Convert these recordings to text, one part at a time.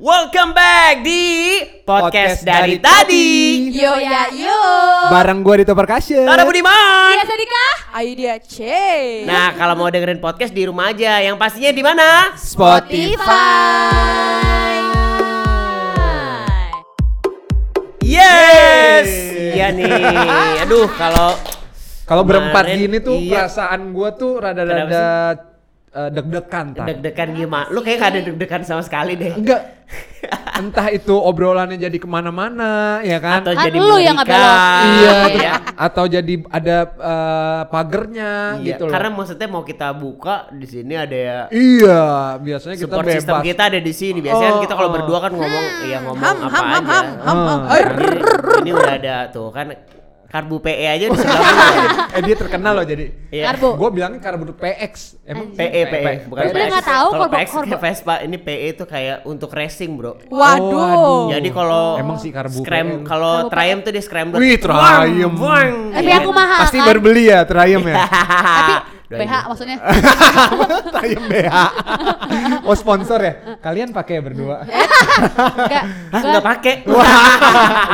Welcome back di podcast, Podcast dari, dari tadi. Yo ya yo. Bareng gue Dito Percussion. Ada Budiman. Iya Sadika. Ayo dia C. Nah, kalau mau dengerin podcast di rumah aja, yang pastinya di mana? Yes. Iya nih. Aduh, kalau Kalau berempat gini tuh iya. perasaan gue tuh rada-rada eh, deg-degan deg-degan gimana? Lu kayak gak ada deg-degan sama sekali deh. Enggak. Entah itu obrolannya jadi ke mana-mana ya kan? Atau Kan jadi lu yang belok. Iya, Iya. atau jadi ada eh, pagernya Iya, gitu loh. karena maksudnya mau kita buka di sini ada ya Iya, biasanya kita support bebas. system kita ada di sini. Biasanya kan Oh, kita kalau oh. berdua kan ngomong ya ngomong ham, apa ham, ham, aja. ham, ham, ham. Ah. Ini, ini udah ada tuh kan karbu PE aja di sebelah gua. eh dia terkenal loh jadi. Iya. Karbo. Gue bilangnya karbo PX. Emang PE PE bukan Tapi PX. dia nggak tahu Kalau PX kayak Vespa, ini PE itu kayak untuk racing, Bro. Oh, Waduh. waduh. Jadi kalau Emang sih karbu scram PE. kalau Karbu Triumph tuh dia scrambler. Wih, Triumph. Tapi Iya aku kan? mahal Pasti kan. baru beli ya Triumph ya. Tapi. BH maksudnya. Triumph BH. Oh sponsor ya? Kalian pakai ya berdua? Enggak. Hah, nggak pakai. Wah,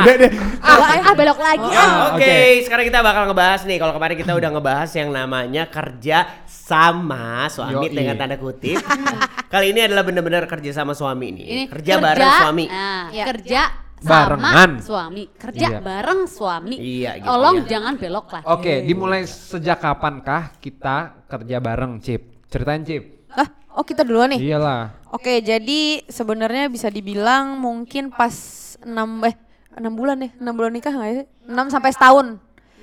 udah deh. Ah, ah, belok lagi. Oke, ah. Oke. sekarang kita bakal ngebahas nih. Kalau kemarin kita udah ngebahas yang namanya kerja sama suami Yoi. dengan tanda kutip. Kali ini adalah benar-benar kerja sama suami nih. Ini kerja, bareng suami. Nah, Iya. kerja Barengan. sama suami. Kerja Iya. bareng suami. Iya, gitu Tolong ya. jangan belok lah. Oke, dimulai sejak kapankah kita kerja bareng, Cip? Ceritain, Cip. Ah, oh kita duluan nih. Iyalah. Oke, jadi sebenarnya bisa dibilang mungkin pas 6 eh 6 bulan ya, 6 bulan nikah nggak sih? 6 sampai setahun.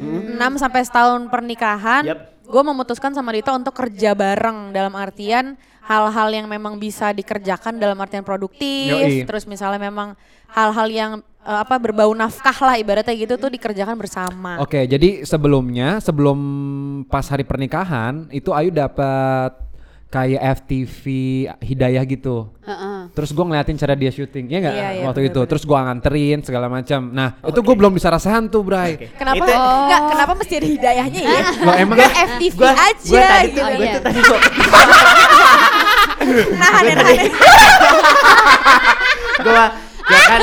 6 sampai setahun pernikahan. Yap. Gue memutuskan sama Dito untuk kerja bareng dalam artian hal-hal yang memang bisa dikerjakan dalam artian produktif, Yoi. terus misalnya memang hal-hal yang eh, apa berbau nafkah lah ibaratnya gitu tuh dikerjakan bersama. Oke, jadi sebelumnya, sebelum pas hari pernikahan, itu Ayu dapat kayak FTV Hidayah gitu. Heeh. Terus gue ngeliatin cara dia syuting, ya nggak Iya, iya, waktu itu. bener-bener. Terus gue nganterin segala macam. Nah, itu gue belum bisa rasain tuh, Bray. Kenapa? Itu- Enggak, kenapa mesti ada hidayahnya ya? Loh emang Gak FTV Gua- aja gua tadi tuh, gitu. gua iya. tuh tadi kok. Nahan ya, nahan ya. Ya kan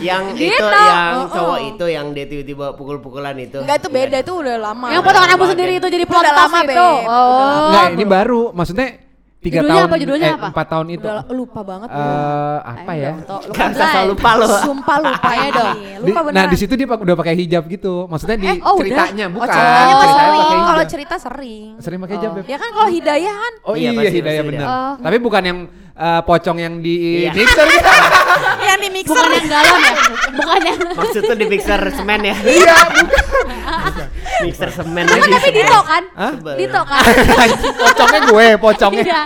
yang itu Gitu. yang Oh, oh. cowok itu yang dia tiba-tiba pukul-pukulan itu. Enggak itu beda itu udah lama. Yang potongan rambut sendiri itu jadi Itu udah pelontos lama, itu. Udah Oh. Nggak, ini baru. Maksudnya tiga Judulnya tahun, apa, judulnya eh, apa? empat tahun itu. Udah lupa banget. Eh, apa ya? Asal lupa lo. Sumpah lupa ya dong. Di- Lupa beneran. nah di situ dia udah pakai hijab gitu. Maksudnya di Eh, oh, udah? ceritanya Oh, bukan. ceritanya mah Ceritanya sering. pakai Kalau cerita sering. Sering pakai hijab ya? Ya kan kalau hidayah kan. Oh Iya, iya, hidayah ada. Oh. Tapi bukan yang eh, pocong yang di Iya. mixer gitu. di mixer. Bukan yang galon ya? Bukan yang Maksud tuh di mixer semen ya? Iya, bukan. mixer semen lagi. tapi Dito kan? Hah? Dito kan? pocongnya gue, pocongnya. Iya.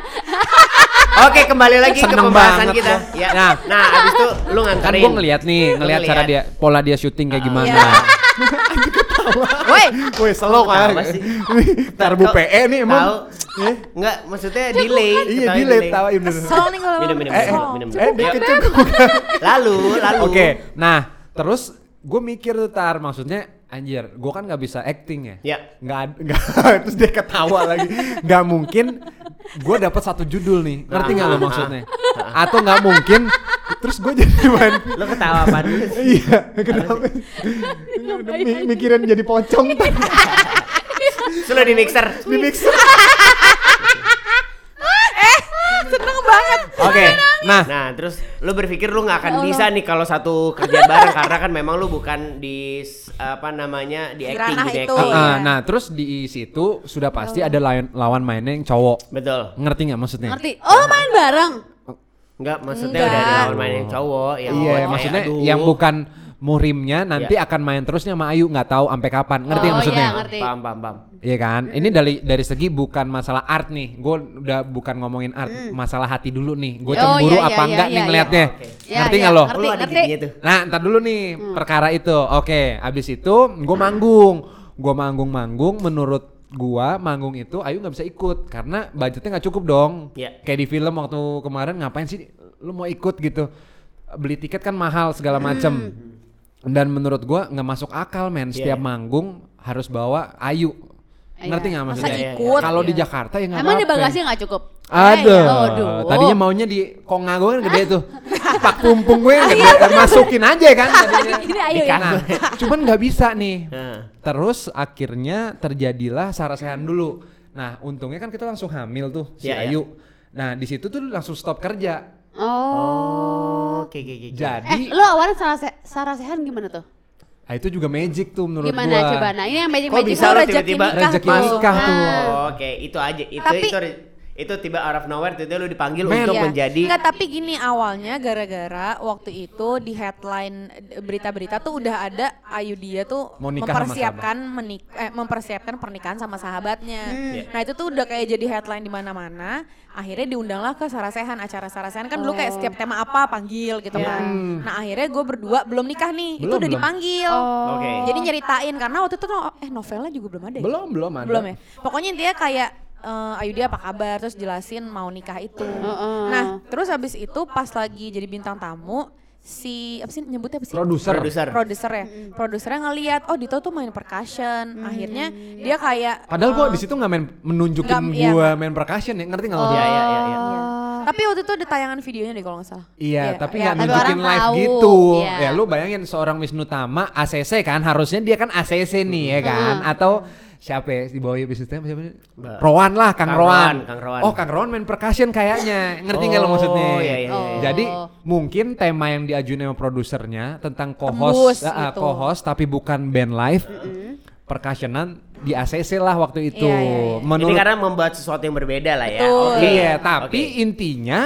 Oke, kembali lagi ke Seneng pembahasan banget kita. Ya. Nah. Nah, habis itu lu Kan nganterin. gue ngeliat nih, ngeliat cara dia, pola dia syuting kayak gimana. Iya. Woi, Woi, slow kan. Karbu PE nih emang. Tahu? Enggak, maksudnya delay. Iya, Ketahuan delay tahu iya bener. kesel nih kalau Minum, minum, Eh, eh, minum, minum. eh, dikit cukup. Lalu, lalu. Oke, nah terus gue mikir tuh tar, maksudnya anjir, gue kan nggak bisa acting ya. Ya. Nggak, nggak, terus dia ketawa lagi. Nggak mungkin gue dapat satu judul nih, ngerti nggak lo maksudnya? Atau nggak mungkin, terus gue jadi main. Lu ketawa apa dulu sih? Iya, kenapa? Mi- mikirin jadi pocong Terus lu di mixer. di mixer. seneng banget. Oke, nah Nah, terus lu berpikir lu nggak akan bisa nih kalau satu kerjaan bareng karena kan memang lu bukan di apa namanya di acting di acting. Nah terus di situ sudah pasti ada lawan, lawan mainnya yang cowok. Betul. Ngerti nggak maksudnya? Ngerti? Oh main bareng. Enggak, maksudnya Enggak. udah ada lawan main yang cowok yang Iya, maksudnya aduh. yang bukan muhrimnya nanti Iya. akan main terusnya sama Ayu nggak tahu sampai kapan. Ngerti Oh, maksudnya? iya, ngerti. Paham, paham, paham. Iya kan? Ini dari dari segi bukan masalah art nih. Gue udah bukan ngomongin art, masalah hati dulu nih. Gue Oh, cemburu iya, apa iya, enggak iya, nih iya. ngelihatnya. Oke. Iya, Ngerti iya, nggak lo? ngerti. Lu ada ngerti. giginya tuh. Nah, ntar dulu nih perkara itu. Oke, abis itu gue manggung. Gue manggung-manggung menurut gua manggung itu Ayu nggak bisa ikut karena budgetnya nggak cukup dong. Iya. Kayak di film waktu kemarin ngapain sih lu mau ikut gitu? Beli tiket kan mahal segala macem. Dan menurut gua nggak masuk akal men. Setiap Iya. manggung harus bawa Ayu. Ngerti nggak Masa maksudnya? ikut? Kalau di Iya. Jakarta ya nggak Emang di apa-apa. bagasi nggak cukup? Aduh, Eh, aduh. tadinya maunya di konga gue kan gede tuh. Pak pumpung gue yang iya, gede, masukin aja kan tadinya. Ini ayo ya. Nah, cuman nggak bisa nih. Nah. Terus akhirnya terjadilah sarasehan dulu. Nah, untungnya kan kita langsung hamil tuh si Iya, iya. Ayu. Nah, di situ tuh langsung stop kerja. Oh. Oke, oke, oke. Eh, Jadi, lo awalnya salah se salah sehat gimana tuh? ah, itu juga magic tuh menurut Gimana gua. coba? Nah, ini yang magic Kok magic bisa lo rezeki tiba-tiba nikah rezeki tuh. nikah tuh? Ah. Oh, Oke, itu aja. Itu Tapi- itu itu tiba out of nowhere itu lu dipanggil Men. untuk Iya. menjadi Enggak, tapi gini awalnya gara-gara waktu itu di headline eh, berita-berita tuh udah ada Ayu dia tuh Mau nikah sama mempersiapkan menik eh, mempersiapkan pernikahan sama sahabatnya. Iya. Nah, itu tuh udah kayak jadi headline di mana-mana. Akhirnya diundanglah ke Sarasehan, acara Sarasehan kan dulu kayak Oh. setiap tema apa panggil gitu Iya. kan. Nah, akhirnya gue berdua belum nikah nih. itu Belum, udah belum. dipanggil. Oh. Oke. Jadi nyeritain karena waktu itu tuh eh novelnya juga belum ada. ya? Belum, belum ada. Belum ya. Pokoknya intinya kayak eh, Ayu dia apa kabar terus jelasin mau nikah itu. Heeh. Nah, terus habis itu pas lagi jadi bintang tamu si apa sih nyebutnya apa sih? Produser. produser. Produser ya. Produsernya ngeliat oh Dito tuh main percussion. Akhirnya dia kayak Padahal gua eh, di situ nggak main menunjukin Nggak, iya. gua main percussion ya, ngerti nggak maksudnya? Iya, iya, iya, iya. Tapi waktu itu ada tayangan videonya deh kalau nggak salah. Iya, tapi iya. nggak tapi nunjukin live tahu, gitu. iya. Ya lu bayangin seorang Wisnu Tama ACC kan, harusnya dia kan ACC nih ya kan, atau siapa ya di bawah Tama siapa? Ba- Rowan lah, Kang, Kang Rowan. Rowan, Kang Rowan. Oh, Kang Rowan main percussion kayaknya. Ngerti nggak lo Oh, maksudnya? iya, iya, iya. Jadi Oh. mungkin tema yang diajuin sama produsernya tentang co-host, ah, gitu. co-host tapi bukan band live. Percussionan di ACC lah waktu itu. Iya, iya, iya. Menurut Ini karena membuat sesuatu yang berbeda lah ya. Betul. Oke. Iya, tapi Oke. intinya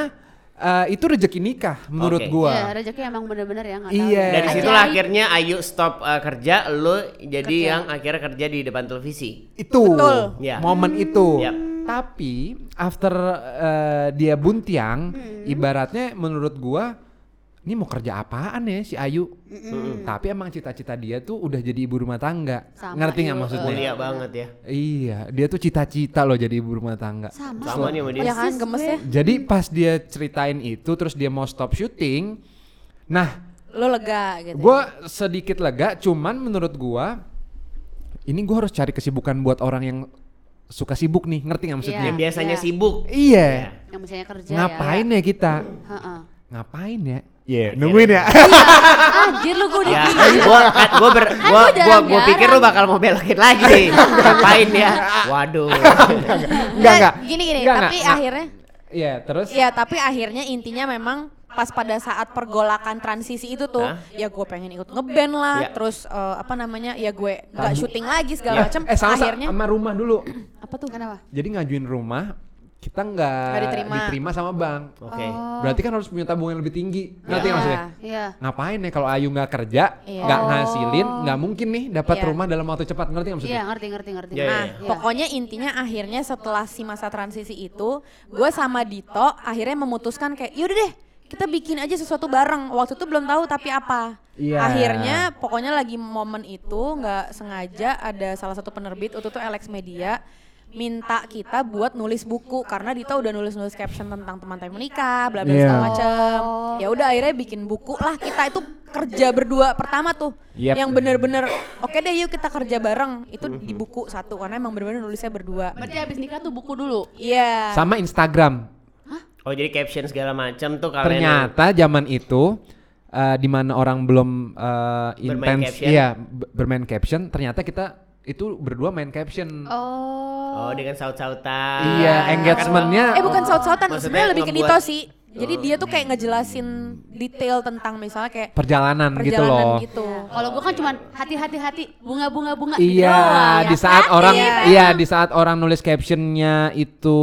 eh, itu rezeki nikah menurut Oke. gua. Iya, rezeki emang bener-bener ya nggak tahu. Iya. dari situlah akhirnya Ayu stop uh, kerja, lu jadi Kerja. yang akhirnya kerja di depan televisi. itu Betul. Ya. momen itu Yap. tapi after eh, dia buntiang Hmm. ibaratnya menurut gua ini mau kerja apaan ya si Ayu tapi emang cita-cita dia tuh udah jadi ibu rumah tangga Sama, ngerti nggak iya. maksudnya Mulia banget ya. iya dia tuh cita-cita loh jadi ibu rumah tangga Sama. Sama nih sama dia. Ya kan gemes ya. jadi pas dia ceritain itu terus dia mau stop syuting nah Lo lega gitu. ya. gua sedikit lega cuman menurut gua ini gua harus cari kesibukan buat orang yang suka sibuk nih ngerti nggak maksudnya Yang biasanya Iya. sibuk. Iya. Yang misalnya kerja Ngapain ya, kita? ya. Heeh. Ngapain ya? Iya, nungguin ya. Anjir lu gue udah Ya, gini. gua kan gua ber, Kan gua, gua gua, pikir lu bakal mau belokin lagi nih. Ngapain ya? Waduh. Enggak, enggak. Gini gini, tapi akhirnya Iya, terus Ya tapi akhirnya intinya memang pas pada saat pergolakan transisi itu tuh Hah? ya gue pengen ikut ngeband lah Ya. terus eh, apa namanya ya gue nggak syuting lagi Ya, segala macam eh sama akhirnya sama rumah dulu. apa tuh Kenapa? Jadi ngajuin rumah kita nggak Nggak diterima. sama bank. Oke. Berarti kan harus punya tabungan yang lebih tinggi. Ngerti Iya. nggak maksudnya? Iya. Ngapain ya kalau Ayu nggak kerja, Iya. nggak ngasilin, nggak mungkin nih dapat Iya. rumah dalam waktu cepat. Ngerti nggak maksudnya? Iya, ngerti ngerti ngerti. Iya, Nah, iya, iya. pokoknya intinya akhirnya setelah si masa transisi itu, gue sama Dito akhirnya memutuskan kayak, yaudah deh, kita bikin aja sesuatu bareng. Waktu itu belum tahu tapi apa. Iya. Akhirnya pokoknya lagi momen itu nggak sengaja ada salah satu penerbit waktu itu Alex Media minta kita buat nulis buku karena Dito udah nulis-nulis caption tentang teman teman menikah, bla bla Iya. segala macem. Ya udah akhirnya bikin buku lah kita itu kerja berdua pertama tuh. Yep. Yang bener-bener oke deh yuk kita kerja bareng itu di buku satu karena emang bener-bener nulisnya berdua. Berarti habis nikah tuh buku dulu. Iya. Sama Instagram. Oh jadi caption segala macam tuh kalian Ternyata zaman itu eh, di mana orang belum eh, Bermain intens iya bermain caption, ternyata kita itu berdua main caption. Oh. Oh dengan saut-sautan. Iya, engagementnya Eh bukan saut-sautan, Maksudnya sebenarnya lebih ke Dito sih. Jadi dia tuh kayak ngejelasin detail tentang misalnya kayak perjalanan, gitu perjalanan loh. gitu. Kalau gua kan cuman hati-hati hati bunga-bunga bunga. Iya, gitu di saat doang. orang Hati-hati. iya di saat orang nulis captionnya itu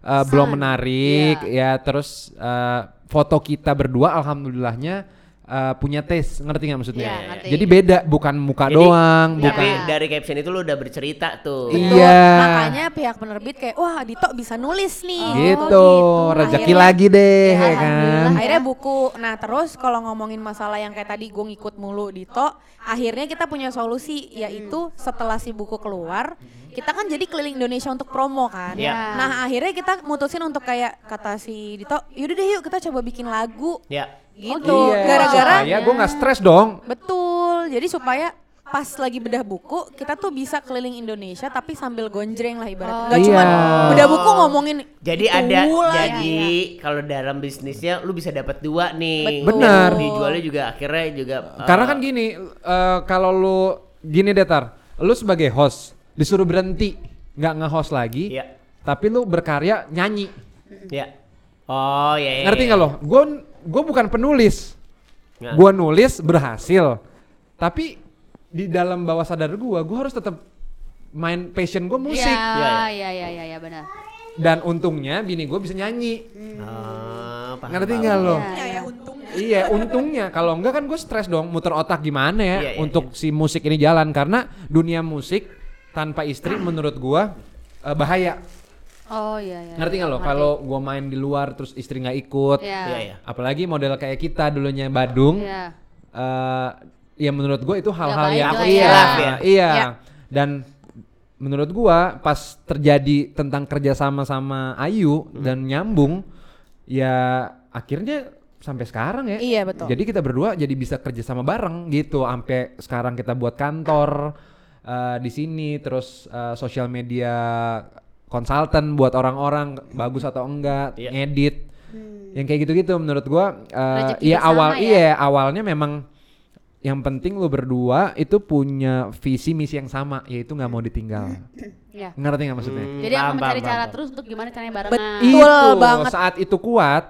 eh, belum menarik ya terus eh, foto kita berdua alhamdulillahnya eh, punya tes ngerti nggak maksudnya? Iya, ngerti. Jadi beda bukan muka Jadi, doang, Tapi bukan. Iya. dari caption itu lu udah bercerita tuh. Betul. Iya. Makanya pihak penerbit kayak wah Dito bisa nulis nih. gitu, rezeki Akhirnya- lagi deh Ya, ya kan. Akhirnya buku. Nah terus kalau ngomongin masalah yang kayak tadi gue ngikut mulu Dito, akhirnya kita punya solusi yaitu setelah si buku keluar, kita kan jadi keliling Indonesia untuk promo kan. Iya. Nah akhirnya kita mutusin untuk kayak kata si Dito, yaudah deh yuk kita coba bikin lagu Ya. gitu. Iya, Gara-gara supaya gue nggak stres dong. betul. Jadi supaya pas lagi bedah buku kita tuh bisa keliling Indonesia tapi sambil gonjreng lah ibaratnya. Oh. Gak cuma Iya. bedah buku ngomongin Jadi ada lah. jadi kalau dalam bisnisnya lu bisa dapat dua nih. Betul. Benar. Dijualnya juga akhirnya juga uh, Karena kan gini, eh, kalau lu gini Detar, lu sebagai host disuruh berhenti, nggak nge-host lagi, Iya. tapi lu berkarya nyanyi. Ya. Oh ya. ya, Ngerti ya. nggak lo? Gue gue bukan penulis, gue nulis berhasil, tapi di dalam bawah sadar gue, gue harus tetap main passion gue musik. Iya, iya, iya, iya, iya, benar. Dan untungnya bini gue bisa nyanyi. Oh, paham, Ngerti nggak lo? Iya, iya. Iya, untungnya kalau enggak kan gue stres dong muter otak gimana ya Iya, iya, untuk si musik ini jalan karena dunia musik tanpa istri menurut gua eh, bahaya. Oh iya, iya. Ngerti nggak lo? Ngerti. Kalau gua main di luar terus istri nggak ikut, Iya. Iya, iya. apalagi model kayak kita dulunya Badung, Iya. eh, ya menurut gua itu hal-hal yang lah iya, ya. iya, Iya. dan menurut gua pas terjadi tentang kerja sama sama Ayu dan nyambung, ya akhirnya sampai sekarang ya. Iya, betul. Jadi kita berdua jadi bisa kerja sama bareng gitu, sampai sekarang kita buat kantor eh, di sini, terus eh, sosial media konsultan buat orang-orang bagus atau enggak, Iya. ngedit, yang kayak gitu-gitu menurut gua eh, iya bersama awal ya. iya awalnya memang yang penting lu berdua itu punya visi misi yang sama yaitu nggak mau ditinggal Iya. ngerti nggak maksudnya Hmm, Jadi aku mencari cara terus untuk gimana caranya barengan. Betul. itu banget. saat itu kuat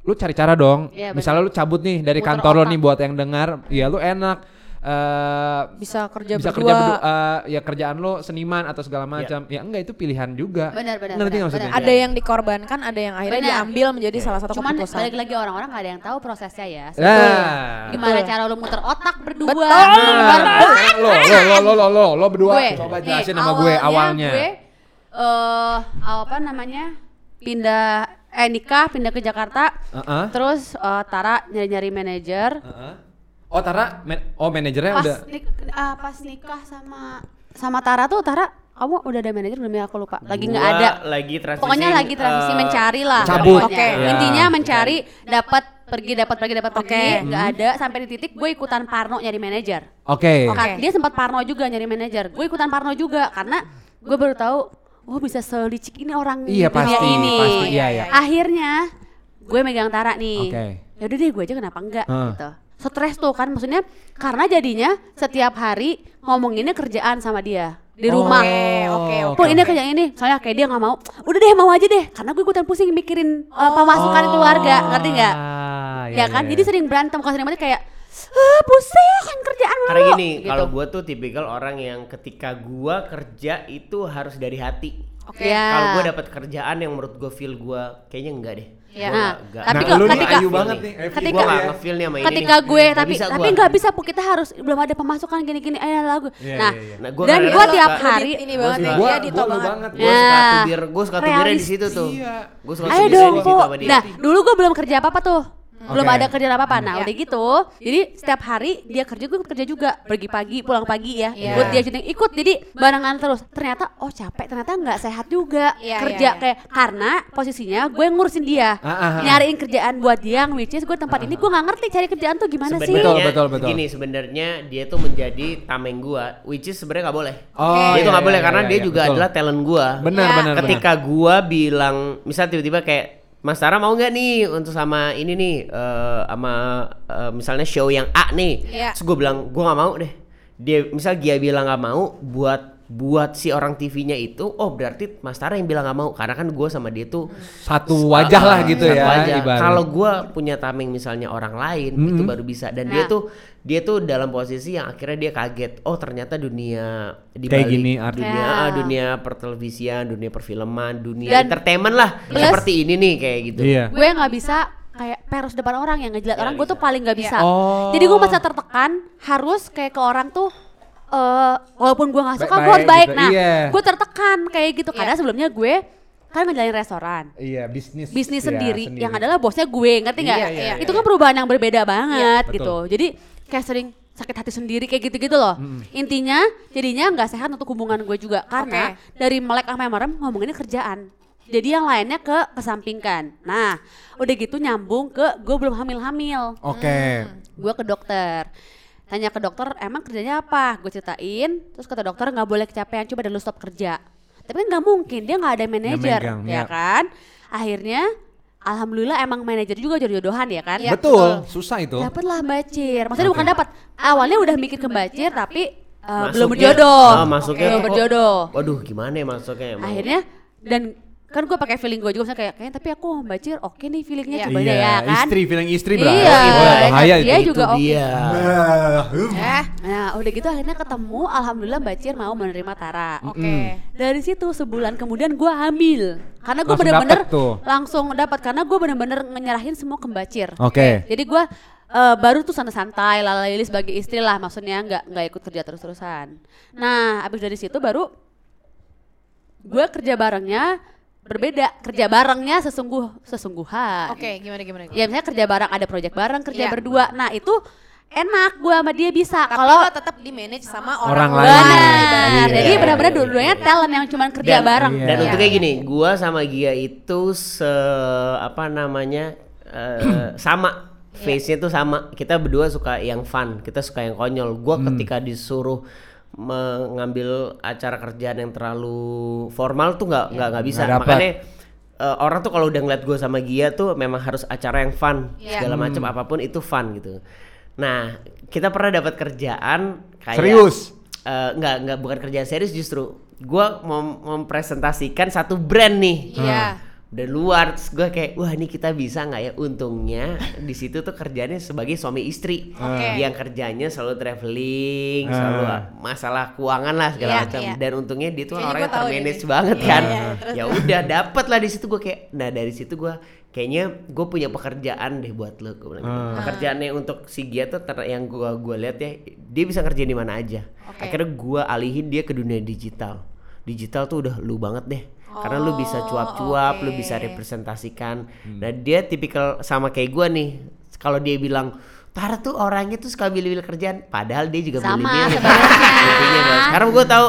lu cari cara dong Iya, misalnya lu cabut nih dari Muter kantor lo otak. nih buat yang dengar ya lu enak eh bisa kerja bisa berdua. kerja berdua eh, ya kerjaan lo seniman atau segala macam ya enggak itu pilihan juga Benar, benar, ngerti benar, maksudnya benar. Ada yang dikorbankan, ada yang akhirnya Benar. diambil menjadi salah satu Cuman keputusan. balik lagi orang-orang gak ada yang tahu prosesnya ya. Nah. Gimana Betul. cara lu muter otak berdua? Betul. Nah, sekarang lo, lo, lo, lo, lo, lo, lo berdua gue. coba jelasin sama gue awalnya. Gue eh apa namanya? Pindah eh nikah, pindah ke Jakarta. Heeh. Terus eh, Tara nyari-nyari manajer. Heeh. Oh Tara, man- oh manajernya Pas udah. nik- ah, pas nikah sama sama Tara tuh Tara kamu udah ada manajer belum ya aku lupa. Lagi nggak ada. Lagi transisi. Pokoknya lagi transisi eh, mencari lah. cabut. Oke. Ya. Intinya mencari dapat pergi dapat pergi dapat pergi Oke. nggak ada sampai di titik gue ikutan Parno nyari manajer. Oke. Oke. Kan Dia sempat Parno juga nyari manajer. Gue ikutan Parno juga karena gue baru tahu oh bisa selicik ini orang Iya di dunia pasti, ini. pasti iya ya. Akhirnya gue megang Tara nih. Oke. Ya udah deh gue aja kenapa enggak gitu. Stres tuh kan maksudnya karena jadinya setiap hari ngomonginnya kerjaan sama dia di rumah. Oke, oke, oke. Pun ini kerjaan ini, soalnya kayak dia nggak mau. Udah deh mau aja deh, karena gue ikutan pusing mikirin uh, pemasukan keluarga, ngerti nggak? Ah, ya kan, jadi sering berantem, bukan sering berantem kayak, ah pusing kerjaan mulu. Karena gini, Gitu. kalau gua tuh tipikal orang yang ketika gua kerja itu harus dari hati. Oke. Ya. Kalau gua dapat kerjaan yang menurut gua feel gua kayaknya enggak deh. Ya. Nah, tapi nah, kok lu nih ketika- ayu banget nih. Ketika- gua nggak ngefeel nih sama ini. ketika gue Nggak tapi bisa tapi nggak bisa bu kita harus belum ada pemasukan gini-gini ayo lagu Iya, nah iya, iya. Nah, gua dan gue tiap hari di- ini banget nih, dia lu banget. Gua suka Nah, tubir, gua suka tubirnya di situ tuh. Iya. Gua suka ayo tubirnya dong di bu nah dulu gue belum kerja apa apa tuh belum Oke. ada kerjaan apa apa nah Ya. udah gitu jadi setiap hari dia kerja gue kerja juga pergi pagi pulang pagi ya Iya. buat dia syuting ikut jadi barengan terus ternyata oh capek ternyata nggak sehat juga Iya, kerja iya, iya. kayak karena posisinya gue ngurusin dia ah, ah. nyariin kerjaan buat dia which is gue tempat ini gue nggak ngerti cari kerjaan tuh gimana sih Betul, Sebenarnya betul, betul. Gini sebenarnya dia tuh menjadi tameng gua, which is sebenarnya nggak boleh. Oh, dia iya, tuh nggak boleh iya, karena iya, dia iya, juga betul. adalah talent gua. Benar, benar, Ketika gua bilang, misal tiba-tiba kayak Mas Tara mau nggak nih untuk sama ini nih, eh, sama eh, misalnya show yang A nih. Iya. Terus gue bilang gua nggak mau deh. Dia misal dia bilang nggak mau buat buat si orang TV-nya itu, oh berarti Mas Tara yang bilang nggak mau karena kan gua sama dia tuh Satu wajah lah gitu satu ya. wajah. Kalau gua punya tameng misalnya orang lain Mm-hmm. itu baru bisa dan dia Nah. tuh dia tuh dalam posisi yang akhirnya dia kaget. Oh, ternyata dunia di Kayak balik gini, Art. dunia Ya. ah, dunia pertelevisian, dunia perfilman, dunia Dan entertainment lah. plus- Seperti ini nih kayak gitu. Iya. gue nggak bisa kayak peros depan orang yang ngejilat orang gue tuh paling nggak bisa Oh. jadi gue masa tertekan harus kayak ke orang tuh eh walaupun gue nggak suka gue harus baik. gitu, nah iya. gue tertekan kayak gitu. Karena sebelumnya gue kan menjalani restoran. Iya, bisnis. bisnis Iya, sendiri, yang adalah bosnya gue ngerti nggak? Iya, iya, itu kan perubahan yang berbeda banget Iya, gitu. betul. jadi kayak sering sakit hati sendiri kayak gitu-gitu loh. Intinya jadinya nggak sehat untuk hubungan gue juga. Karena dari melek sampai merem ngomonginnya kerjaan. Jadi yang lainnya ke kesampingkan. Nah udah gitu nyambung ke gue belum hamil-hamil. Oke. gue ke dokter tanya ke dokter emang kerjanya apa? Gue ceritain terus kata dokter nggak boleh kecapean coba dulu stop kerja. Tapi kan nggak mungkin dia nggak ada manajer ya ya. kan? Akhirnya alhamdulillah emang manajer juga jodoh-jodohan ya kan? Iya, betul, susah itu. dapatlah bacir maksudnya bukan dapat. Awalnya udah mikir ke bacir tapi uh, belum berjodoh. Oh, masuknya belum kok- berjodoh. Waduh, gimana ya masuknya emang? akhirnya dan kan gue pakai feeling gue juga misalnya kayak kayaknya tapi aku bacir oke nih feelingnya Iya. coba deh ya kan istri, feeling istri iya berarti. Wah, bahaya dia itu. juga oke dia. Eh, nah udah gitu akhirnya ketemu alhamdulillah bacir mau menerima Tara oke. dari situ sebulan kemudian gue hamil karena gue bener-bener langsung dapat karena gue bener-bener nyerahin semua ke bacir Oke. jadi gue eh, baru tuh santai-santai lalai sebagai istri lah maksudnya nggak nggak ikut kerja terus-terusan nah abis dari situ baru gue kerja barengnya berbeda kerja barengnya sesungguh sesungguhan Oke, gimana gimana? gimana? ya misalnya kerja bareng ada project bareng kerja Iya. berdua nah itu enak gue sama dia bisa kalau tetap di manage sama Orang orang, lain. Benar. Iya. Jadi benar-benar dua-duanya talent yang cuman kerja Dan- bareng. Iya. Dan Iya. untuk kayak gini, gua sama Gia itu se apa namanya eh, sama face-nya tuh sama. Kita berdua suka yang fun, kita suka yang konyol. Gua ketika disuruh mengambil acara kerjaan yang terlalu formal tuh nggak nggak nggak bisa. Nggak dapet. Makanya eh, orang tuh kalau udah ngeliat gue sama Gia tuh memang harus acara yang fun Iya. segala macam apa pun itu fun gitu. Nah kita pernah dapat kerjaan kayak Serius? Eh, nggak nggak bukan kerjaan serius justru gua mau mempresentasikan satu brand nih Iya. Udah luar terus gue kayak wah ini kita bisa nggak ya untungnya di situ tuh kerjanya sebagai suami istri Oke. yang kerjanya selalu traveling Ah. selalu masalah keuangan lah segala Iya, macam iya. dan untungnya dia tuh orangnya termanage ini. banget Iya, kan iya, terus, ya udah dapet lah di situ gue kayak nah dari situ gue kayaknya gue punya pekerjaan deh buat lo gue bilang. Ah. pekerjaannya untuk si Gia tuh ter- yang gue gua lihat ya dia bisa kerjain di mana aja Oke. akhirnya gue alihin dia ke dunia digital digital tuh udah lu banget deh karena lu bisa cuap-cuap lu oke. bisa representasikan nah dia tipikal sama kayak gue nih. Kalau dia bilang Tara tuh orangnya tuh suka milih-milih kerjaan padahal dia juga Sama, milih-milih. karena gue tahu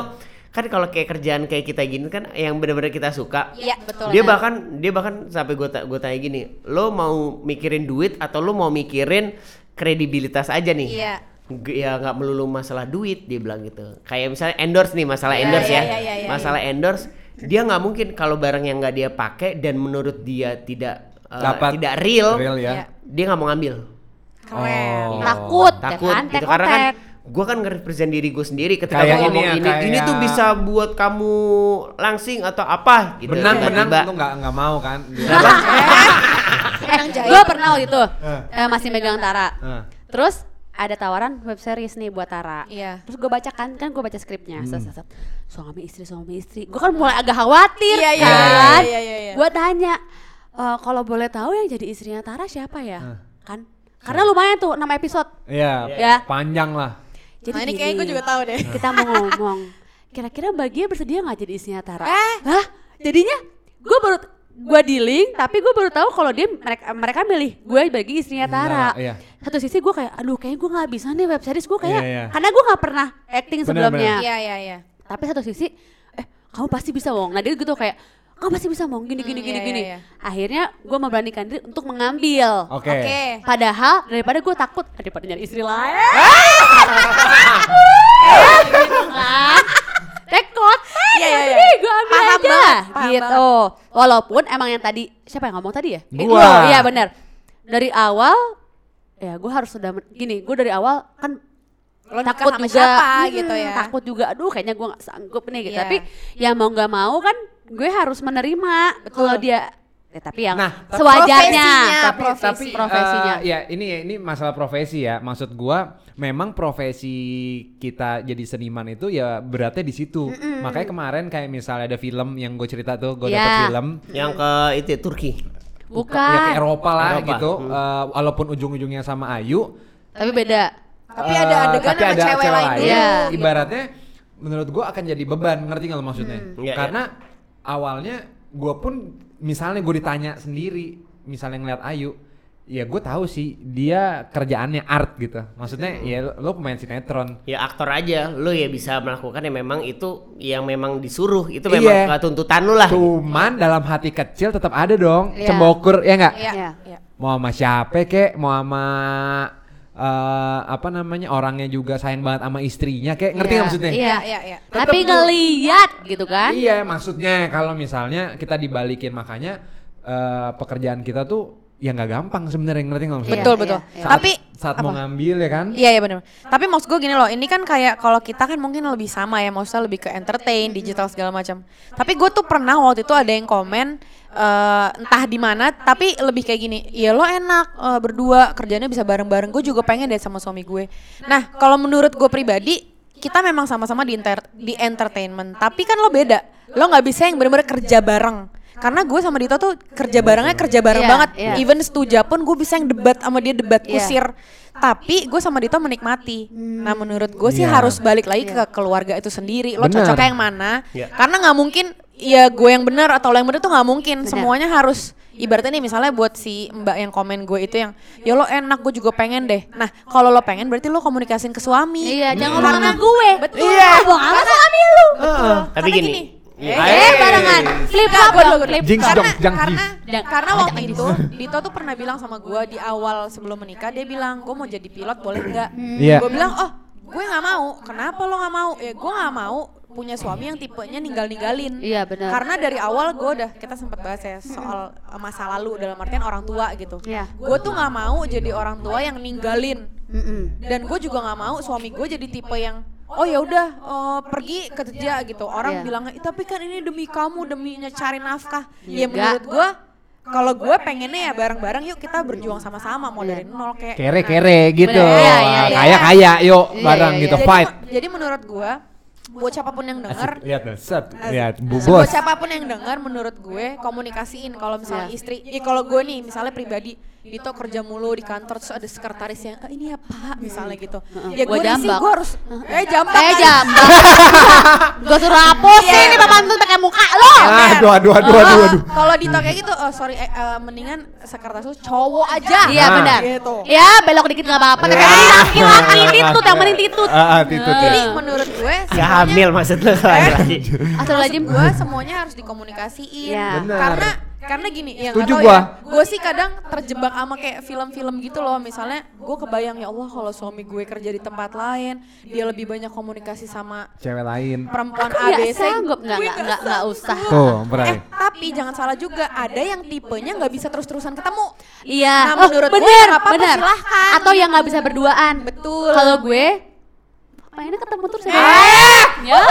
kan kalau kayak kerjaan kayak kita gini kan yang benar-benar kita suka. Iya, betul. dia bahkan dia bahkan sampai gue gue tanya gini lo mau mikirin duit atau lo mau mikirin kredibilitas aja nih? Iya. G- ya nggak melulu masalah duit dia bilang gitu. Kayak misalnya endorse nih masalah Iya, endorse iya, ya. iya, iya, iya. masalah endorse dia nggak mungkin kalau barang yang nggak dia pakai dan menurut dia tidak uh, Dapat tidak real, real ya. Iya. dia nggak mau ngambil Keren. Oh. Takut, takut ya kan? gitu karena kan gue kan nge-represent diri gue sendiri ketika Kayak gua ini ngomong ya, ini ini kayak- tuh bisa buat kamu langsing atau apa gitu benang benang Tiba-tiba- lu nggak nggak mau kan? Benang jahit. Gue pernah waktu itu Eh. eh, masih megang Tara. Eh. Terus ada tawaran web series nih buat Tara. Iya. Terus gue baca kan, kan gue baca skripnya. Set, set. Suami istri, suami istri. Gue kan mulai agak khawatir Iya, iya, kan. iya, iya, iya. Gue tanya, "Eh, kalau boleh tahu yang jadi istrinya Tara siapa ya? Kan? Karena lumayan tuh 6 episode. Iya, Ya. panjang lah. Jadi Nah, ini kayaknya gue juga tahu deh. Kita mau ngomong, kira-kira bagia bersedia nggak jadi istrinya Tara? Eh? Hah? Jadinya gue baru gue dealing, tapi gue baru tahu kalau dia mereka mereka milih gue bagi istrinya Tara. Nah, iya. Satu sisi gue kayak, aduh kayaknya gue nggak bisa nih web series gue kayak, Iya, iya. karena gue nggak pernah acting Benar, sebelumnya. Iya, iya, iya. Tapi satu sisi, eh kamu pasti bisa Wong. Nah dia gitu kayak, kamu pasti bisa Wong. Gini gini Hmm, gini iya, gini. iya, iya. Akhirnya gue memberanikan diri untuk mengambil. Oke. Oke. Padahal daripada gue takut daripada nyari istri lain. Paham aja. banget, gitu. Walaupun emang yang tadi siapa yang ngomong tadi ya? Gua. lu, Iya benar. Dari awal ya gue harus sudah gini. Gue dari awal kan Lo takut sama juga siapa hmm, gitu ya. takut juga aduh kayaknya gue nggak sanggup nih gitu Iya. tapi ya mau nggak mau kan gue harus menerima kalau dia ya, tapi yang Nah, tapi- sewajarnya Profesinya, tapi profesi. tapi profesinya. eh, ya ini ini masalah profesi ya. Maksud gua memang profesi kita jadi seniman itu ya beratnya di situ. Makanya kemarin kayak misalnya ada film yang gue cerita tuh gue Iya. dapet film. Yang ke itu ya, Turki. Bukan. Ya ke Eropa lah Eropa, gitu. Hmm. eh, walaupun ujung-ujungnya sama Ayu. Tapi beda. Tapi ada adegan tapi sama ada cewek lain. Dulu. Iya. ibaratnya menurut gua akan jadi beban. Ngerti nggak lo maksudnya? Iya, karena awalnya gua pun misalnya gue ditanya sendiri misalnya ngeliat Ayu ya gue tahu sih dia kerjaannya art gitu maksudnya ya lo pemain sinetron ya aktor aja lu ya bisa melakukan yang memang itu yang memang disuruh itu Iya. memang ke tuntutan lu lah cuman dalam hati kecil tetap ada dong Iya. cembokur ya nggak Iya. Iya. Iya. mau sama siapa kek mau sama eh, apa namanya orangnya juga sayang banget sama istrinya kayak ngerti Iya, nggak maksudnya? Iya, iya, iya. Tapi ngeliat gitu kan. Iya, maksudnya kalau misalnya kita dibalikin makanya eh, pekerjaan kita tuh ya nggak gampang sebenarnya ngerti nggak maksudnya? Betul, Iya, betul. iya. Saat, Tapi saat mau ngambil ya kan? Iya iya benar. Tapi maksud gue gini loh, ini kan kayak kalau kita kan mungkin lebih sama ya, maksudnya lebih ke entertain, digital segala macam. Tapi gue tuh pernah waktu itu ada yang komen eh, entah di mana, tapi lebih kayak gini, ya lo enak eh, berdua kerjanya bisa bareng-bareng. Gue juga pengen deh sama suami gue. Nah kalau menurut gue pribadi, kita memang sama-sama di, enter- di entertainment, tapi kan lo beda. Lo nggak bisa yang bener-bener kerja bareng. Karena gue sama Dito tuh kerja barengnya kerja bareng Iya, banget. iya. Even setuja pun gue bisa yang debat sama dia debat Iya. kusir tapi gue sama Dito menikmati. Nah menurut gue sih Iya. harus balik lagi ke keluarga itu sendiri. Lo Benar. cocoknya yang mana? Iya. Karena nggak mungkin ya gue yang benar atau lo yang benar tuh nggak mungkin. Semuanya harus ibaratnya nih misalnya buat si mbak yang komen gue itu yang ya lo enak gue juga pengen deh. Nah kalau lo pengen berarti lo komunikasin ke suami. Iya, jangan ngomong sama gue. Betul. Iya. Ngomong sama suami lu. Betul. Tapi Karena gini. Eh, Eh, barengan. Flip flop dong, flip Jinx dong, karena karena, Jangan. karena waktu itu Dito tuh pernah bilang sama gue di awal sebelum menikah dia bilang gue mau jadi pilot boleh nggak? Iya. Gue bilang oh gue nggak mau. Kenapa lo nggak mau? Ya gue nggak mau punya suami yang tipenya ninggal ninggalin. Iya, benar. Karena dari awal gue udah kita sempat bahas ya soal masa lalu dalam artian orang tua gitu. Iya. Gue tuh nggak mau jadi orang tua yang ninggalin Mm-mm. dan gue juga nggak mau suami gue jadi tipe yang oh ya udah eh, pergi kerja gitu orang Iya. bilang "Ih, tapi kan ini demi kamu demi cari nafkah ya Enggak. menurut gue kalau gue pengennya ya bareng-bareng yuk kita berjuang sama-sama mau dari nol kayak Kere-kere gitu. Iya, iya, iya. Kaya-kaya yuk Iya, bareng iya, gitu iya. jadi, fight. jadi menurut gue buat siapa pun yang denger Lihat set. Lihat Bu buat siapa pun yang dengar menurut gue komunikasiin kalau misalnya Iya. istri ya kalau gue nih misalnya pribadi Dito kerja mulu di kantor terus ada sekretaris yang "Ah, ini apa misalnya gitu ya Gua gue jambak. gue harus eh jambak Eh kan? jambak. Gue suruh hapusin nih Bapak Antun pakai muka lo. Aduh, aduh, aduh, aduh, Ah, aduh. Kalau Dito kayak gitu, oh sorry, eh, eh, mendingan sekretaris lu cowok aja. Iya Nah. benar. Gitu. Ya belok dikit nggak apa-apa. Tapi ini laki-laki titut yang penting titut. Ah, ah, titut, Jadi titut. menurut gue Ya hamil maksud lo laki-laki. Astagfirullahaladzim. gue semuanya harus dikomunikasiin. Iya. Karena karena gini ya Setuju gua. ya. Gue sih kadang terjebak sama kayak film-film gitu loh. Misalnya gue kebayang ya Allah kalau suami gue kerja di tempat lain, dia lebih banyak komunikasi sama Cewek lain. perempuan ABC. sanggup. Nggak, Gue nggak, nggak, nggak usah. Tuh, berarti. Eh, tapi jangan salah juga, ada yang tipenya nggak bisa terus-terusan ketemu. Iya. Nah, oh, menurut gue bener, nggak apa-apa, bener. silahkan. Atau yang nggak bisa berduaan. Betul. Kalau gue, mainnya ketemu terus ya. Eh! Ya.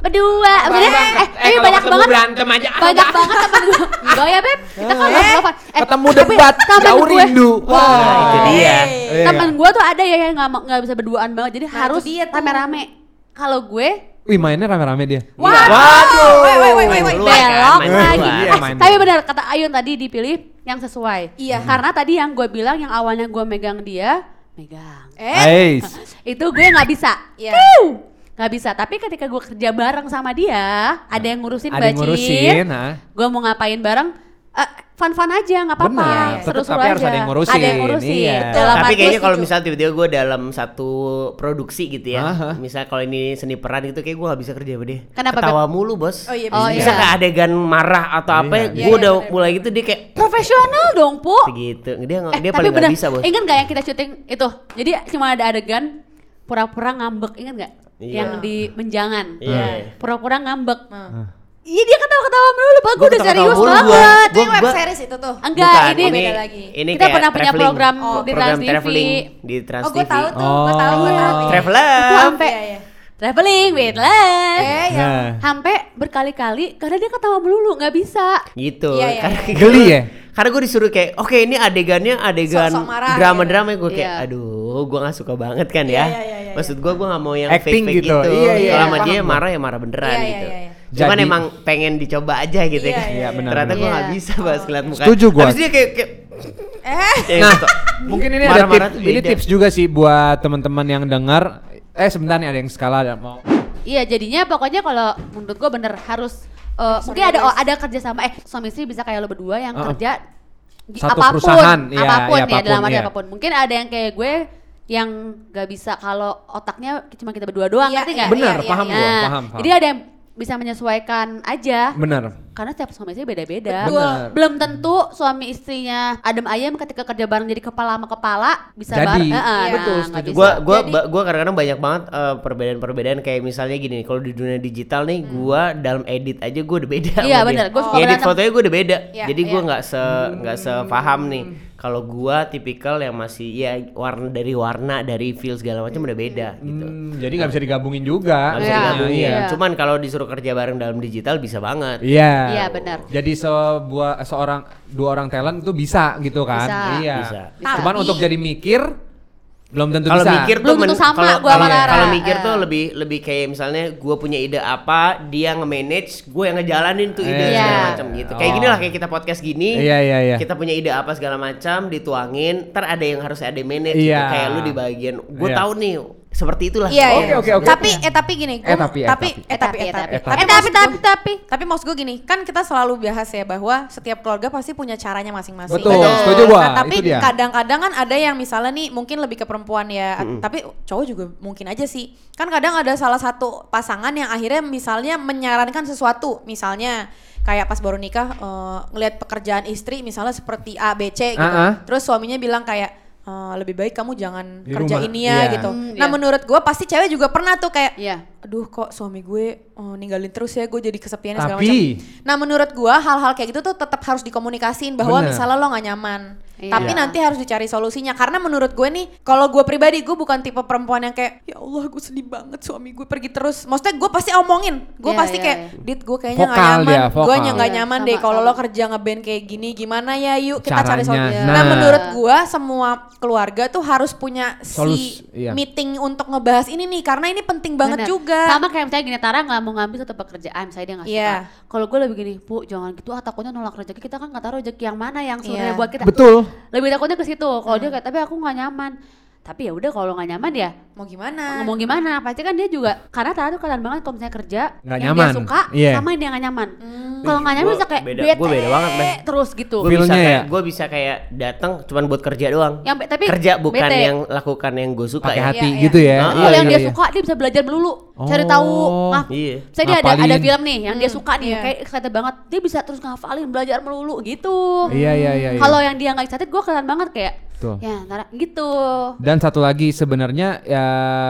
Berdua. Maksudnya, eh, tapi banyak banget. berantem aja. Banyak banget temen gue. Enggak ya, Beb. Kita kan Eh, Eh, Ketemu tapi debat, jauh gue- rindu. Nah, itu dia. Iya. Temen gue tuh ada ya yang nggak nggak bisa berduaan banget. Jadi Nah, harus dia rame-rame. Kalau gue Wih, mainnya rame-rame dia. Waduh. Wait, wait, wait, wait, wait. Kan, belok main lagi. Iya, Eh, main tapi benar kata Ayun tadi dipilih yang sesuai. Iya. Karena tadi yang gue bilang yang awalnya gue megang dia, megang. Eh, Ais. Itu gue nggak bisa. Iya. Kiu! Nggak bisa. Tapi ketika gue kerja bareng sama dia, ada yang ngurusin Ada yang ngurusin, nah. gue mau ngapain bareng, eh, fun-fun aja, nggak apa-apa. Seru-seru tapi aja. harus ada yang ngurusin, Ada yang ngurusin. iya. Dalam Tapi kayaknya kalau misalnya tiba-tiba gue dalam satu produksi gitu ya, Aha. misal kalau ini seni peran gitu, kayak gue gak bisa kerja sama dia. Kenapa, Ketawa mulu bos. Oh iya, Oh, bisa iya. kayak adegan marah atau apa, Iya, gue iya, udah bener. mulai gitu dia kayak Profesional dong, Pu. gitu. Dia nggak- Eh, dia paling bener, gak bisa bos. Ingat gak yang kita syuting itu? Jadi cuma ada adegan pura-pura ngambek, ingat gak? Iya. Yang di menjangan. Iya. Pura-pura ngambek. Nah. Iya dia ketawa-ketawa melulu, Pak. Gue Gua udah serius mulu gua. banget. yang Gua- web gua- series itu tuh. Enggak, Bukan, ini, ini, beda lagi. ini Kita kayak pernah punya traveling. program Oh, di program Trans TV. traveling di Trans Oh, gue tahu tuh, gue tahu, gue tahu. Oh. Traveler. Itu sampai Iya, iya. traveling with love. Eh, yang Nah. Sampai berkali-kali karena dia ketawa melulu, nggak bisa. Gitu. Iya, iya, Karena- iya. Geli ya? Karena gue disuruh kayak, oke ini adegannya adegan Sok-sok marah, drama-drama gue kayak, Iya. aduh gue gak suka banget kan Iya, ya. iya, iya, iya. Maksud gue gue gak mau yang Acting fake-fake gitu. gitu. Iya, iya, Kalau sama paham dia marah ya marah beneran Iya, iya, gitu. iya, iya. Cuman Jadi- emang pengen dicoba aja gitu Iya, ya. iya, Iya, benar, Ternyata gue benar. gak Iya. bisa bahas ngeliat muka. Setuju gua. Habis dia kayak, kayak eh Nah, mungkin ini ada tips, ini tips juga sih buat teman-teman yang dengar. Eh sebentar nih ada yang skala ada mau. Iya jadinya pokoknya kalau menurut gue bener harus eh, mungkin ada guys. ada kerja sama eh suami istri bisa kayak lo berdua yang Uh-uh. kerja di Satu apa pun perusahaan, iya, apa pun iya, ya dalam apa pun, arti iya. apa pun mungkin ada yang kayak gue yang gak bisa kalau otaknya cuma kita berdua doang Iya, ngerti nggak? Benar, iya, paham iya. gua, Nah, paham, paham. Jadi ada yang bisa menyesuaikan aja. Bener. Karena setiap suami istri beda-beda. Bener. Belum tentu suami istrinya adem ayam ketika kerja bareng jadi kepala sama kepala bisa Jadi. bareng. Iya. nah, Betul, setuju. gua gua Jadi- gua kadang-kadang banyak banget eh, perbedaan-perbedaan kayak misalnya gini nih kalau di dunia digital nih gua dalam edit aja gua udah beda Hmm. Iya, bener. dia. Gua suka edit fotonya gua udah beda Iya, jadi gua iya. nggak se nggak sepaham nih kalau gua tipikal yang masih ya warna dari warna dari feel segala macam udah beda gitu Hmm, jadi nggak bisa digabungin juga. Nggak bisa Iya, digabungin. iya. Cuman kalau disuruh kerja bareng dalam digital bisa banget. Iya. Iya, benar. Jadi sebuah seorang dua orang talent itu bisa gitu kan? Bisa. Iya. Bisa. Cuman Tapi- untuk jadi mikir belum tentu Kalau bisa. mikir tuh Belum tentu sama kalau gua sama kalau- Rara. kalau mikir Eh. tuh lebih lebih kayak misalnya gua punya ide apa, dia nge-manage, gue yang ngejalanin tuh ide Iya. segala macam gitu. Kayak Oh. gini lah kayak kita podcast gini. Iya, iya, iya. Kita punya ide apa segala macam, dituangin, ntar ada yang harus ada yang manage Iya. gitu. Kayak lu di bagian gue Iya. tahu nih seperti itulah. Iya, Oke, iya. oke, oke. Tapi eh tapi gini, Eh, tapi, eh, tapi tapi. eh tapi eh tapi. tapi. Eh, Tapi Eh, tapi, tapi, tapi. Tapi maksud gue gini, kan kita selalu bahas ya bahwa setiap keluarga pasti punya caranya masing-masing. Betul, Betul. setuju gua. Nah, tapi kadang-kadang kan ada yang misalnya nih mungkin lebih ke perempuan ya, tapi cowok juga mungkin aja sih. Kan kadang ada salah satu pasangan yang akhirnya misalnya menyarankan sesuatu, misalnya kayak pas baru nikah eh, ngelihat pekerjaan istri misalnya seperti A B C gitu. Ah, ah. Terus suaminya bilang kayak "Eh, lebih baik kamu jangan Di kerja rumah, ini ya iya. gitu. Hmm, nah iya. menurut gue pasti cewek juga pernah tuh kayak Iya. aduh kok suami gue oh, ninggalin terus ya gue jadi kesepian segala Tapi- macam. Nah menurut gue hal-hal kayak gitu tuh tetap harus dikomunikasiin bahwa Bener. misalnya lo nggak nyaman, Iya. tapi nanti harus dicari solusinya karena menurut gue nih kalau gue pribadi gue bukan tipe perempuan yang kayak ya Allah gue sedih banget suami gue pergi terus. Maksudnya gue pasti omongin, gue Iya, pasti iya, kayak iya. dit gue kayaknya nggak nyaman, dia, gue vokal. nggak Iya, nyaman sama, deh kalau lo kerja ngeband kayak gini gimana ya yuk kita cari Caranya, solusi. nah. Nah menurut gue semua keluarga tuh harus punya Solus- si iya. meeting untuk ngebahas ini nih karena ini penting banget Bener. juga. Sama kayak misalnya gini Tara nggak mau ngambil satu pekerjaan, misalnya dia nggak suka. Iya. Kalau gue lebih gini, bu jangan gitu ah takutnya nolak rezeki kita kan nggak tahu rezeki yang mana yang sebenarnya Iya. buat kita. Betul. Lebih takutnya ke situ. Kalau dia kayak tapi aku nggak nyaman. Tapi ya udah kalau nggak nyaman ya Mau gimana? ngomong gimana pasti kan dia juga karena Tara tuh kelihatan banget kalau misalnya kerja Nggak yang nyaman. dia suka Iya. sama yang dia nggak nyaman Hmm. Kalau nggak Gua bisa kayak beda- bete gua beda banget, Ben. terus gitu Gue bisa kayak ya? gue bisa kayak datang cuman buat kerja doang. Yang be- tapi kerja bukan bete. yang lakukan yang gue suka Pakai ya. hati Iya, gitu ya. iya. Iya, kalau yang iya, dia iya. suka dia bisa belajar melulu cari Oh. tahu ah Iya. saya dia ada ada film nih yang dia suka nih Iya. kayak excited banget dia bisa terus ngafalin belajar melulu gitu Iya, iya, iya. iya. kalau yang dia nggak excited gue kelihatan banget kayak Betul. ya Tara gitu Dan satu lagi sebenarnya ya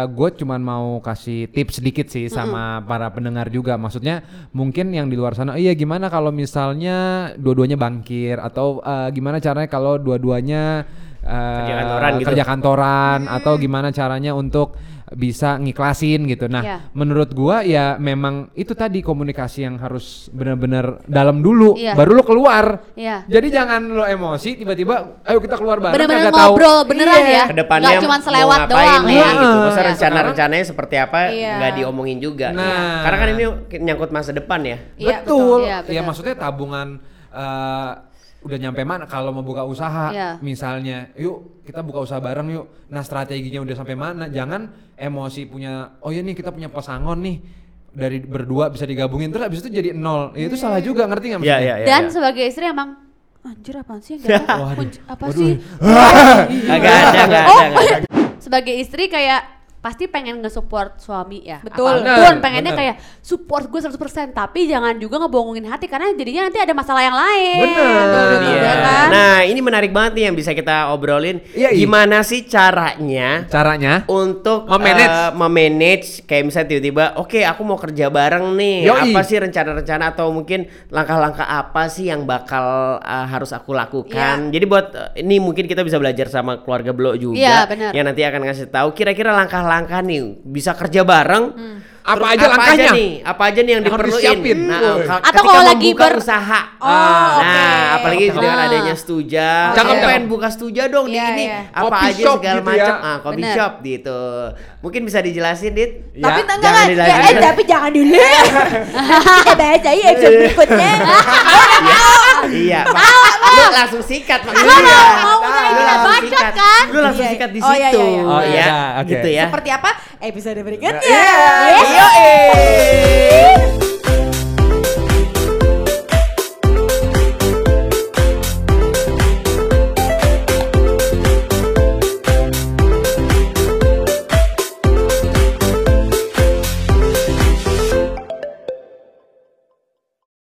gue cuman mau kasih tips sedikit sih sama para pendengar juga. Maksudnya mungkin yang di luar sana, iya gimana kalau misalnya dua-duanya bangkir atau eh, gimana caranya kalau dua-duanya eh, Kerja kantoran gitu. kerja kantoran atau gimana caranya untuk bisa ngiklasin gitu. Nah, Iya. menurut gua ya memang itu tadi komunikasi yang harus benar-benar dalam dulu, Iya. baru lu keluar. Iya. Jadi jangan lo emosi tiba-tiba, ayo kita keluar bareng bener-bener kagak tahu. ngobrol beneran Iya. ya Ke depannya nggak cuma selewat doang nih, ya gitu. Masa Iya. rencana-rencananya seperti apa Iya. nggak diomongin juga. Nah. Karena kan ini nyangkut masa depan ya. Iya, betul. Iya, Ya benar. maksudnya tabungan eh, udah nyampe mana kalau mau buka usaha Iya. misalnya, yuk kita buka usaha bareng yuk. Nah strateginya udah sampai mana? Jangan emosi punya, oh ya nih kita punya pasangan nih dari berdua bisa digabungin terus abis itu jadi nol. Ya, itu salah juga ngerti nggak? Iya, maksudnya? iya, iya. dan iya. sebagai istri emang anjir apaan sih yang apa Waduh. sih Kagak ada, ada, nggak ada. sebagai istri kayak pasti pengen nge-support suami ya. Betul. Apa pun Bener, pengennya bener. kayak support gue 100% tapi jangan juga ngebohongin hati karena jadinya nanti ada masalah yang lain. Bener. Betul, betul, Iya. ya kan? Nah, ini menarik banget nih yang bisa kita obrolin. Iya, iya. Gimana sih caranya Caranya? untuk Memanage. eh, memanage kayak misalnya tiba-tiba oke aku mau kerja bareng nih Yoi. apa sih rencana-rencana atau mungkin langkah-langkah apa sih yang bakal eh, harus aku lakukan jadi buat eh, ini mungkin kita bisa belajar sama keluarga Blo juga Iya, benar. yang nanti akan ngasih tahu kira-kira langkah-langkah nih bisa kerja bareng Apa terus aja langkahnya? nih apa aja nih yang Yang diperluin disiapin. nah, ka- Atau kalau lagi membuka ber- usaha Oh, nah oke. apalagi dengan Ah. adanya Stuja Cakep, aku pengen buka Stuja dong di Iya, ini iya. apa Coffee aja shop segala gitu macam ya. ah coffee Bener. shop gitu mungkin bisa dijelasin dit Ya, tapi enggak jangan enggak, ya, eh, tapi jangan dulu. Kita bahas aja episode berikutnya. iya lu langsung sikat maksudnya mau- mau kita bacot kan? lu langsung Iya. sikat di Oh, iya, situ iya, iya. Oh, iya, ya gitu ya Seperti apa? Episode berikutnya. Iya. Yes. Yoi.